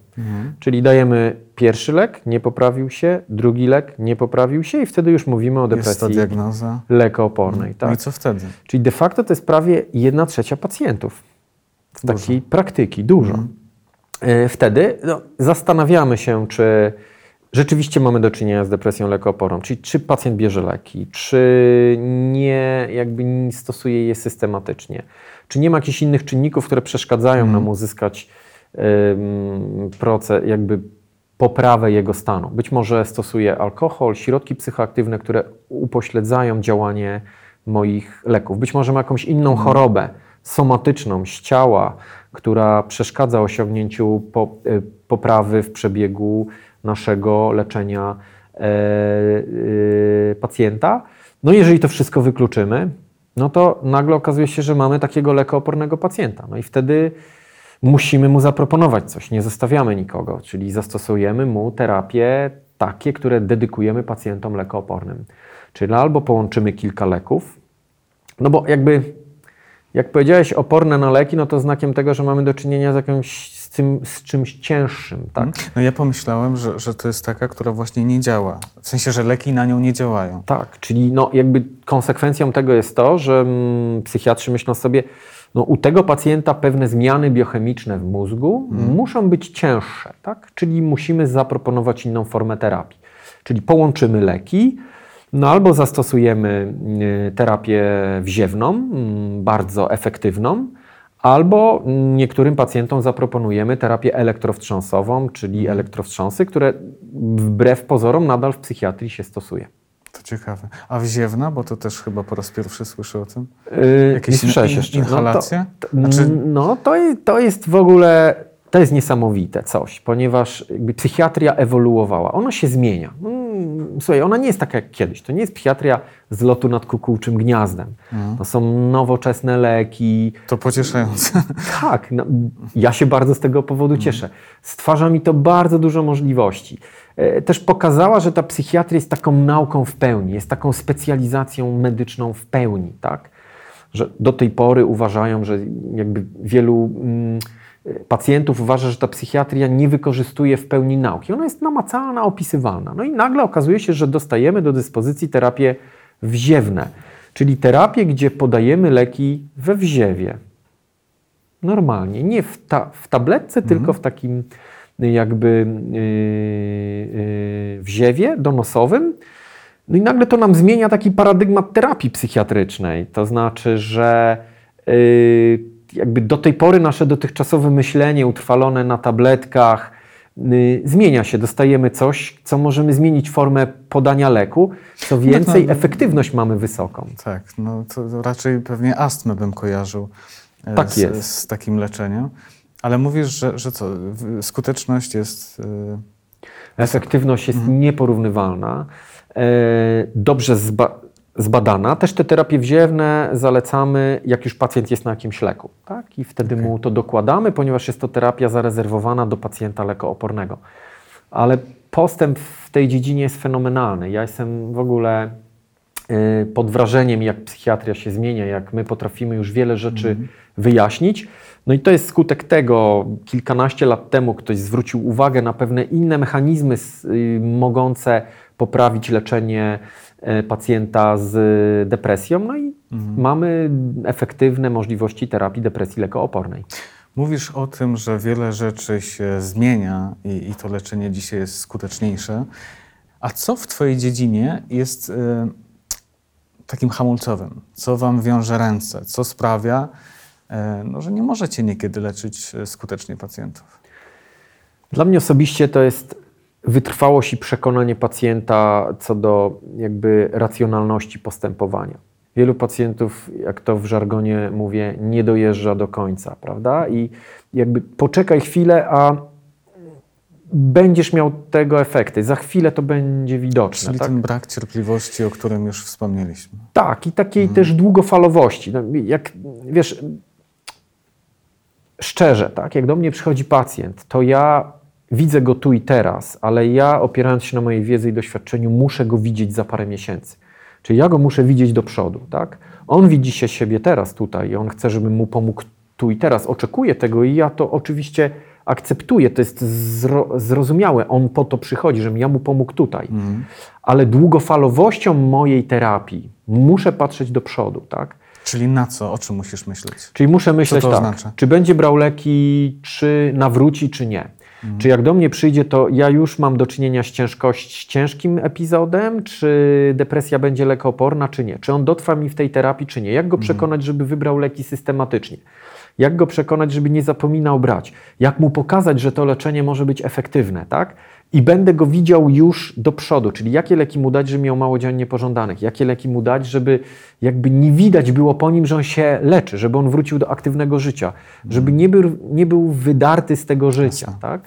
Czyli dajemy pierwszy lek, nie poprawił się, drugi lek, nie poprawił się i wtedy już mówimy o Jest depresji diagnoza. lekoopornej. No i Tak. co wtedy? Czyli de facto to jest prawie jedna trzecia pacjentów. Z takiej praktyki, dużo. E, Wtedy no, zastanawiamy się, czy rzeczywiście mamy do czynienia z depresją lekooporną, czyli czy pacjent bierze leki, czy nie jakby nie stosuje je systematycznie, czy nie ma jakichś innych czynników, które przeszkadzają nam uzyskać proces, jakby poprawę jego stanu. Być może stosuje alkohol, środki psychoaktywne, które upośledzają działanie moich leków. Być może ma jakąś inną chorobę somatyczną z ciała, która przeszkadza osiągnięciu y, poprawy w przebiegu naszego leczenia e, y, pacjenta. No jeżeli to wszystko wykluczymy, no to nagle okazuje się, że mamy takiego lekoopornego pacjenta. No i wtedy musimy mu zaproponować coś, nie zostawiamy nikogo, czyli zastosujemy mu terapie takie, które dedykujemy pacjentom lekoopornym. Czyli albo połączymy kilka leków, no bo jakby, jak powiedziałeś, oporne na leki, no to znakiem tego, że mamy do czynienia z, jakimś, z, tym, z czymś cięższym, tak? No ja pomyślałem, że, że to jest taka, która właśnie nie działa. W sensie, że leki na nią nie działają. Tak, czyli no jakby konsekwencją tego jest to, że mm, psychiatrzy myślą sobie, no u tego pacjenta pewne zmiany biochemiczne w mózgu muszą być cięższe, tak? Czyli musimy zaproponować inną formę terapii. Czyli połączymy leki, no albo zastosujemy y, terapię wziewną, bardzo efektywną, albo niektórym pacjentom zaproponujemy terapię elektrowstrząsową, czyli elektrowstrząsy, które wbrew pozorom nadal w psychiatrii się stosuje. To ciekawe. A wziewna, bo to też chyba po raz pierwszy słyszę o tym. Yy, Jakieś nie słyszałeś in- jeszcze. inhalacje? No to, Znaczy- no to, to jest w ogóle, to jest niesamowite coś, ponieważ psychiatria ewoluowała. Ona się zmienia. Mm, Słuchaj, ona nie jest taka jak kiedyś. To nie jest psychiatria z lotu nad kukułczym gniazdem. Mhm. To są nowoczesne leki. To pocieszające. Tak, no, ja się bardzo z tego powodu cieszę. Stwarza mi to bardzo dużo możliwości. E, Też pokazała, że ta psychiatria jest taką nauką w pełni, jest taką specjalizacją medyczną w pełni, tak? Że do tej pory uważają, że jakby wielu mm, pacjentów uważa, że ta psychiatria nie wykorzystuje w pełni nauki. Ona jest namacalna, opisywalna. No i nagle okazuje się, że dostajemy do dyspozycji terapie wziewne, czyli terapię, gdzie podajemy leki we wziewie. Normalnie, nie w, ta, w tabletce, tylko w takim jakby yy, yy, wziewie donosowym. No i nagle to nam zmienia taki paradygmat terapii psychiatrycznej. To znaczy, że jakby do tej pory nasze dotychczasowe myślenie utrwalone na tabletkach zmienia się. Dostajemy coś, co możemy zmienić formę podania leku. Co więcej, no. efektywność mamy wysoką. Tak, no to raczej pewnie astmę bym kojarzył e, Tak z, z takim leczeniem. Ale mówisz, że, że co, skuteczność jest... y, Efektywność jest nieporównywalna, e, dobrze zba zbadana. Też te terapie wziewne zalecamy, jak już pacjent jest na jakimś leku. Tak? I wtedy mu to dokładamy, ponieważ jest to terapia zarezerwowana do pacjenta lekoopornego. Ale postęp w tej dziedzinie jest fenomenalny. Ja jestem w ogóle e, pod wrażeniem, jak psychiatria się zmienia, jak my potrafimy już wiele rzeczy wyjaśnić. No i to jest skutek tego, kilkanaście lat temu ktoś zwrócił uwagę na pewne inne mechanizmy y, mogące poprawić leczenie e, pacjenta z y, depresją, no i mamy efektywne możliwości terapii depresji lekoopornej. Mówisz o tym, że wiele rzeczy się zmienia i, i to leczenie dzisiaj jest skuteczniejsze. A co w Twojej dziedzinie jest y, takim hamulcowym? Co Wam wiąże ręce? Co sprawia, no, że nie możecie niekiedy leczyć y, skutecznie pacjentów? Dla mnie osobiście to jest wytrwałość i przekonanie pacjenta co do jakby racjonalności postępowania. Wielu pacjentów, jak to w żargonie mówię, nie dojeżdża do końca, prawda? I jakby poczekaj chwilę, a będziesz miał tego efekty. Za chwilę to będzie widoczne. Czyli tak? ten brak cierpliwości, o którym już wspomnieliśmy. Tak, i takiej też długofalowości. No, jak wiesz, szczerze, tak, jak do mnie przychodzi pacjent, to ja widzę go tu i teraz, ale ja opierając się na mojej wiedzy i doświadczeniu, muszę go widzieć za parę miesięcy. Czyli ja go muszę widzieć do przodu, tak? On widzi się siebie teraz tutaj i on chce, żebym mu pomógł tu i teraz. Oczekuje tego i ja to oczywiście akceptuję. To jest zro, zrozumiałe. On po to przychodzi, żebym ja mu pomógł tutaj. Ale długofalowością mojej terapii muszę patrzeć do przodu, tak? Czyli na co, o czym musisz myśleć? Czyli muszę myśleć tak, oznacza? czy będzie brał leki, czy nawróci, czy nie. Czy jak do mnie przyjdzie, to ja już mam do czynienia z, ciężkość, z ciężkim epizodem, czy depresja będzie lekooporna, czy nie. Czy on dotrwa mi w tej terapii, czy nie. Jak go przekonać, żeby wybrał leki systematycznie. Jak go przekonać, żeby nie zapominał brać. Jak mu pokazać, że to leczenie może być efektywne, tak? I będę go widział już do przodu, czyli jakie leki mu dać, żeby miał mało działań niepożądanych, jakie leki mu dać, żeby jakby nie widać było po nim, że on się leczy, żeby on wrócił do aktywnego życia, żeby nie był, nie był wydarty z tego życia, tak?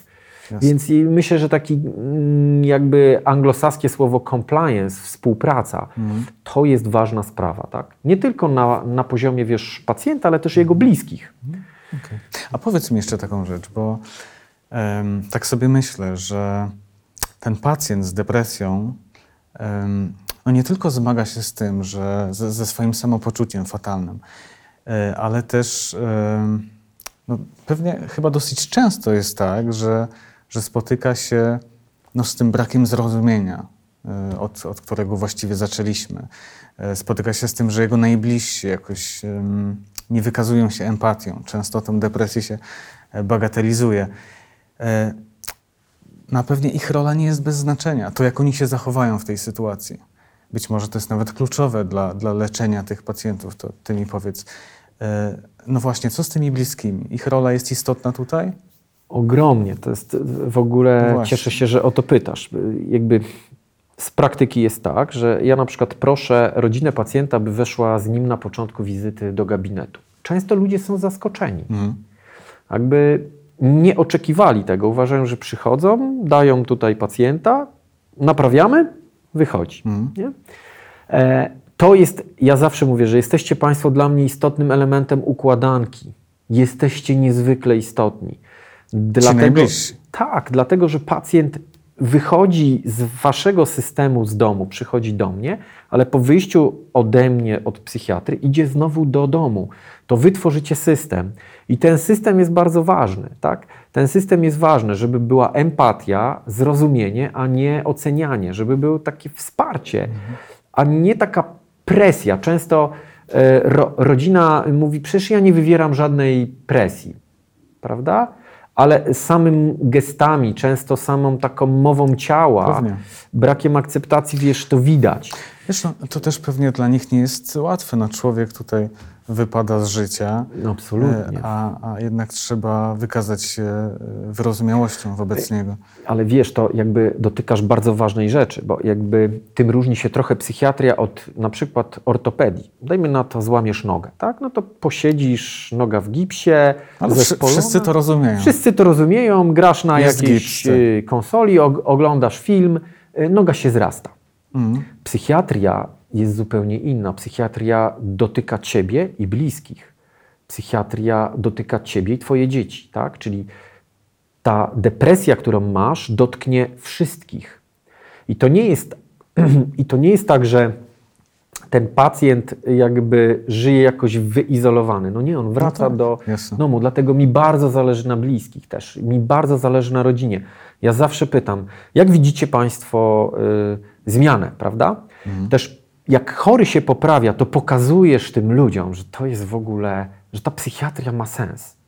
Jasne. Więc myślę, że taki mm, jakby anglosaskie słowo compliance, współpraca, to jest ważna sprawa, tak? Nie tylko na, na poziomie, wiesz, pacjenta, ale też jego bliskich. Okej. A powiedz mi jeszcze taką rzecz, bo em, tak sobie myślę, że ten pacjent z depresją no nie tylko zmaga się z tym, że ze, ze swoim samopoczuciem fatalnym, e, ale też no, pewnie chyba dosyć często jest tak, że, że spotyka się no, z tym brakiem zrozumienia, e, od, od którego właściwie zaczęliśmy. E, Spotyka się z tym, że jego najbliżsi jakoś nie wykazują się empatią. Często tę depresję się e, bagatelizuje. Na pewnie ich rola nie jest bez znaczenia. To, jak oni się zachowają w tej sytuacji. Być może to jest nawet kluczowe dla, dla leczenia tych pacjentów, to ty mi powiedz. No właśnie, co z tymi bliskimi? Ich rola jest istotna tutaj? Ogromnie. To jest w ogóle, No właśnie. cieszę się, że o to pytasz. Jakby z praktyki jest tak, że ja na przykład proszę rodzinę pacjenta, by weszła z nim na początku wizyty do gabinetu. Często ludzie są zaskoczeni. Mhm. Jakby nie oczekiwali tego. Uważają, że przychodzą, dają tutaj pacjenta, naprawiamy, wychodzi. Mhm. E, to jest, ja zawsze mówię, że jesteście Państwo dla mnie istotnym elementem układanki. Jesteście niezwykle istotni. Dlatego, tak, dlatego, że pacjent wychodzi z waszego systemu z domu, przychodzi do mnie, ale po wyjściu ode mnie, od psychiatry, idzie znowu do domu. To wy tworzycie system. I ten system jest bardzo ważny. Tak? Ten system jest ważny, żeby była empatia, zrozumienie, a nie ocenianie, żeby było takie wsparcie, a nie taka presja. Często e, ro, rodzina mówi: Przecież ja nie wywieram żadnej presji, prawda? Ale samym gestami, często samą taką mową ciała, Pewnie. brakiem akceptacji, wiesz, to widać. Wiesz, no, to też pewnie dla nich nie jest łatwe. No, człowiek tutaj wypada z życia. Absolutnie. E, a, a jednak trzeba wykazać się e, wyrozumiałością wobec niego. Ale wiesz, to jakby dotykasz bardzo ważnej rzeczy, bo jakby tym różni się trochę psychiatria od na przykład ortopedii. Dajmy na to, złamiesz nogę, tak? No to posiedzisz, noga w gipsie, Ale zespolona. wszyscy to rozumieją. Wszyscy to rozumieją, grasz na Jest jakiejś konsoli, og- oglądasz film, noga się zrasta. Mm. Psychiatria jest zupełnie inna. Psychiatria dotyka ciebie i bliskich. Psychiatria dotyka ciebie i twoje dzieci, tak? Czyli ta depresja, którą masz, dotknie wszystkich. I to nie jest, [CLEARS THROAT] i to nie jest tak, że ten pacjent jakby żyje jakoś wyizolowany. No nie, on wraca tak, do jasne. domu, dlatego mi bardzo zależy na bliskich też, mi bardzo zależy na rodzinie. Ja zawsze pytam, jak widzicie Państwo y, zmianę, prawda? Mhm. Też jak chory się poprawia, to pokazujesz tym ludziom, że to jest w ogóle, że ta psychiatria ma sens.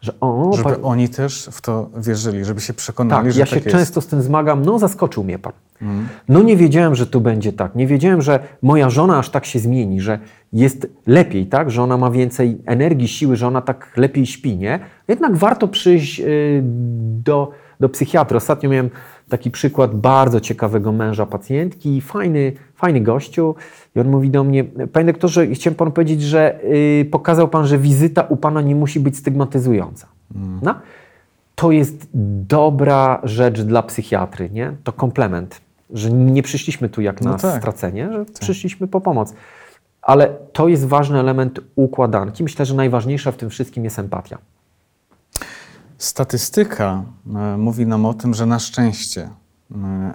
Że o, Żeby pan- oni też w to wierzyli, żeby się przekonali, tak, że ja tak się jest. często z tym zmagam. No, zaskoczył mnie pan. Mhm. No, nie wiedziałem, że tu będzie tak. Nie wiedziałem, że moja żona aż tak się zmieni, że jest lepiej, tak? Że ona ma więcej energii, siły, że ona tak lepiej śpi, nie? Jednak warto przyjść y, do, do psychiatry. Ostatnio miałem taki przykład bardzo ciekawego męża pacjentki, fajny, fajny gościu. I on mówi do mnie, panie doktorze, chciałem panu powiedzieć, że y, pokazał pan, że wizyta u pana nie musi być stygmatyzująca. No? to jest dobra rzecz dla psychiatry, nie? To komplement, że nie przyszliśmy tu jak No na tak. stracenie, że przyszliśmy po pomoc. Ale to jest ważny element układanki. Myślę, że najważniejsza w tym wszystkim jest empatia. Statystyka e, mówi nam o tym, że na szczęście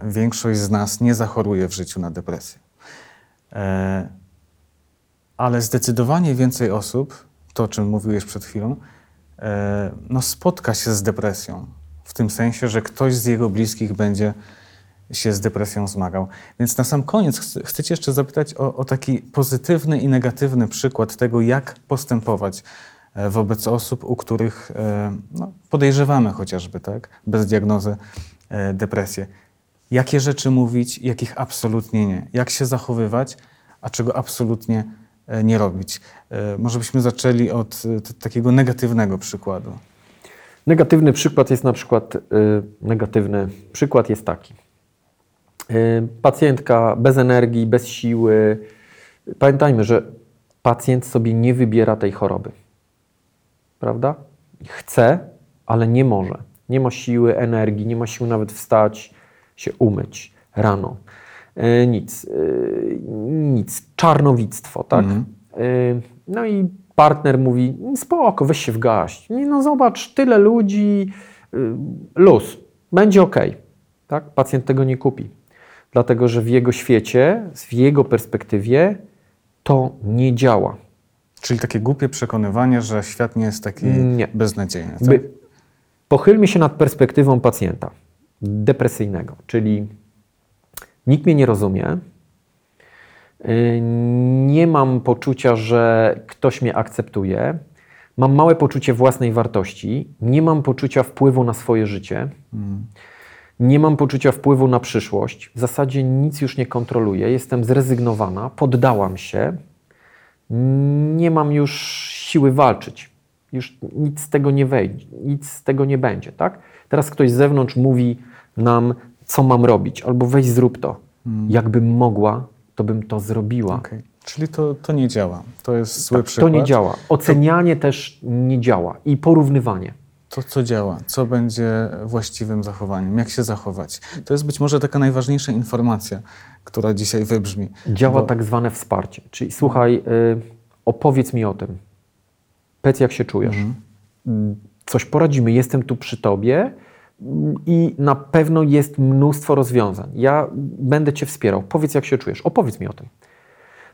większość z nas nie zachoruje w życiu na depresję. E, Ale zdecydowanie więcej osób, to o czym mówiłeś przed chwilą, e, no spotka się z depresją. W tym sensie, że ktoś z jego bliskich będzie się z depresją zmagał. Więc na sam koniec chcę, Cię jeszcze zapytać o, o taki pozytywny i negatywny przykład tego, jak postępować e, wobec osób, u których e, no, podejrzewamy chociażby, tak, bez diagnozy e, depresję. Jakie rzeczy mówić, jakich absolutnie nie. Jak się zachowywać, a czego absolutnie e, nie robić. E, Może byśmy zaczęli od e, takiego negatywnego przykładu. Negatywny przykład jest na przykład, negatywny przykład jest taki. Pacjentka bez energii, bez siły. Pamiętajmy, że pacjent sobie nie wybiera tej choroby. Prawda? Chce, ale nie może. Nie ma siły, energii, nie ma siły nawet wstać, się umyć rano. Y, nic. Y, nic. Czarnowictwo, tak? Mhm. Y, No i partner mówi, spoko, weź się w gaść. Nie, no zobacz, tyle ludzi, y, luz, będzie ok. Tak? Pacjent tego nie kupi. Dlatego, że w jego świecie, w jego perspektywie to nie działa. Czyli takie głupie przekonywanie, że świat nie jest taki Nie. beznadziejny. Tak? By, pochylmy się nad perspektywą pacjenta depresyjnego, czyli nikt mnie nie rozumie, y, nie mam poczucia, że ktoś mnie akceptuje, mam małe poczucie własnej wartości, nie mam poczucia wpływu na swoje życie, nie mam poczucia wpływu na przyszłość, w zasadzie nic już nie kontroluję, jestem zrezygnowana, poddałam się, nie mam już siły walczyć. Już nic z tego nie wejdzie, nic z tego nie będzie, tak? Teraz ktoś z zewnątrz mówi nam, co mam robić, albo weź zrób to. Jakbym mogła, to bym to zrobiła. Okej. Czyli to, to nie działa. To jest zły Tak, przykład. to nie działa. Ocenianie też nie działa i porównywanie. To, co działa, co będzie właściwym zachowaniem, jak się zachować. To jest być może taka najważniejsza informacja, która dzisiaj wybrzmi. Działa Bo- tak zwane wsparcie. Czyli słuchaj, y, opowiedz mi o tym. Powiedz, jak się czujesz. Mm, Coś poradzimy, jestem tu przy tobie i na pewno jest mnóstwo rozwiązań. Ja będę cię wspierał. Powiedz, jak się czujesz. Opowiedz mi o tym.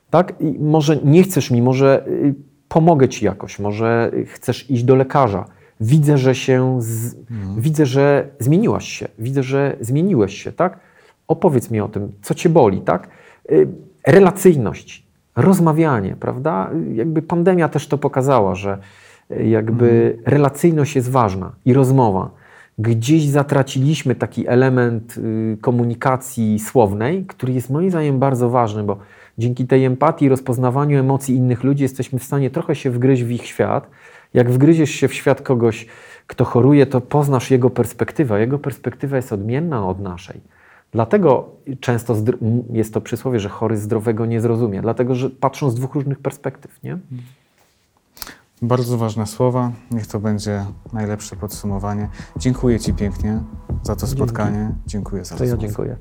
Tak? I może nie chcesz mi, może y, pomogę ci jakoś, może y, chcesz iść do lekarza. Widzę, że się, z, widzę, że zmieniłaś się, widzę, że zmieniłeś się, tak? Opowiedz mi o tym, co cię boli, tak? Y, Relacyjność, rozmawianie, prawda? Jakby pandemia też to pokazała, że jakby relacyjność jest ważna i rozmowa. Gdzieś zatraciliśmy taki element y, komunikacji słownej, który jest moim zdaniem bardzo ważny, bo Dzięki tej empatii, rozpoznawaniu emocji innych ludzi jesteśmy w stanie trochę się wgryźć w ich świat. Jak wgryziesz się w świat kogoś, kto choruje, to poznasz jego perspektywę. Jego perspektywa jest odmienna od naszej. Dlatego często jest to przysłowie, że chory zdrowego nie zrozumie, dlatego że patrzą z dwóch różnych perspektyw. Nie? Bardzo ważne słowa. Niech to będzie najlepsze podsumowanie. Dziękuję Ci pięknie za to spotkanie. Dziękuję za to ja dziękuję.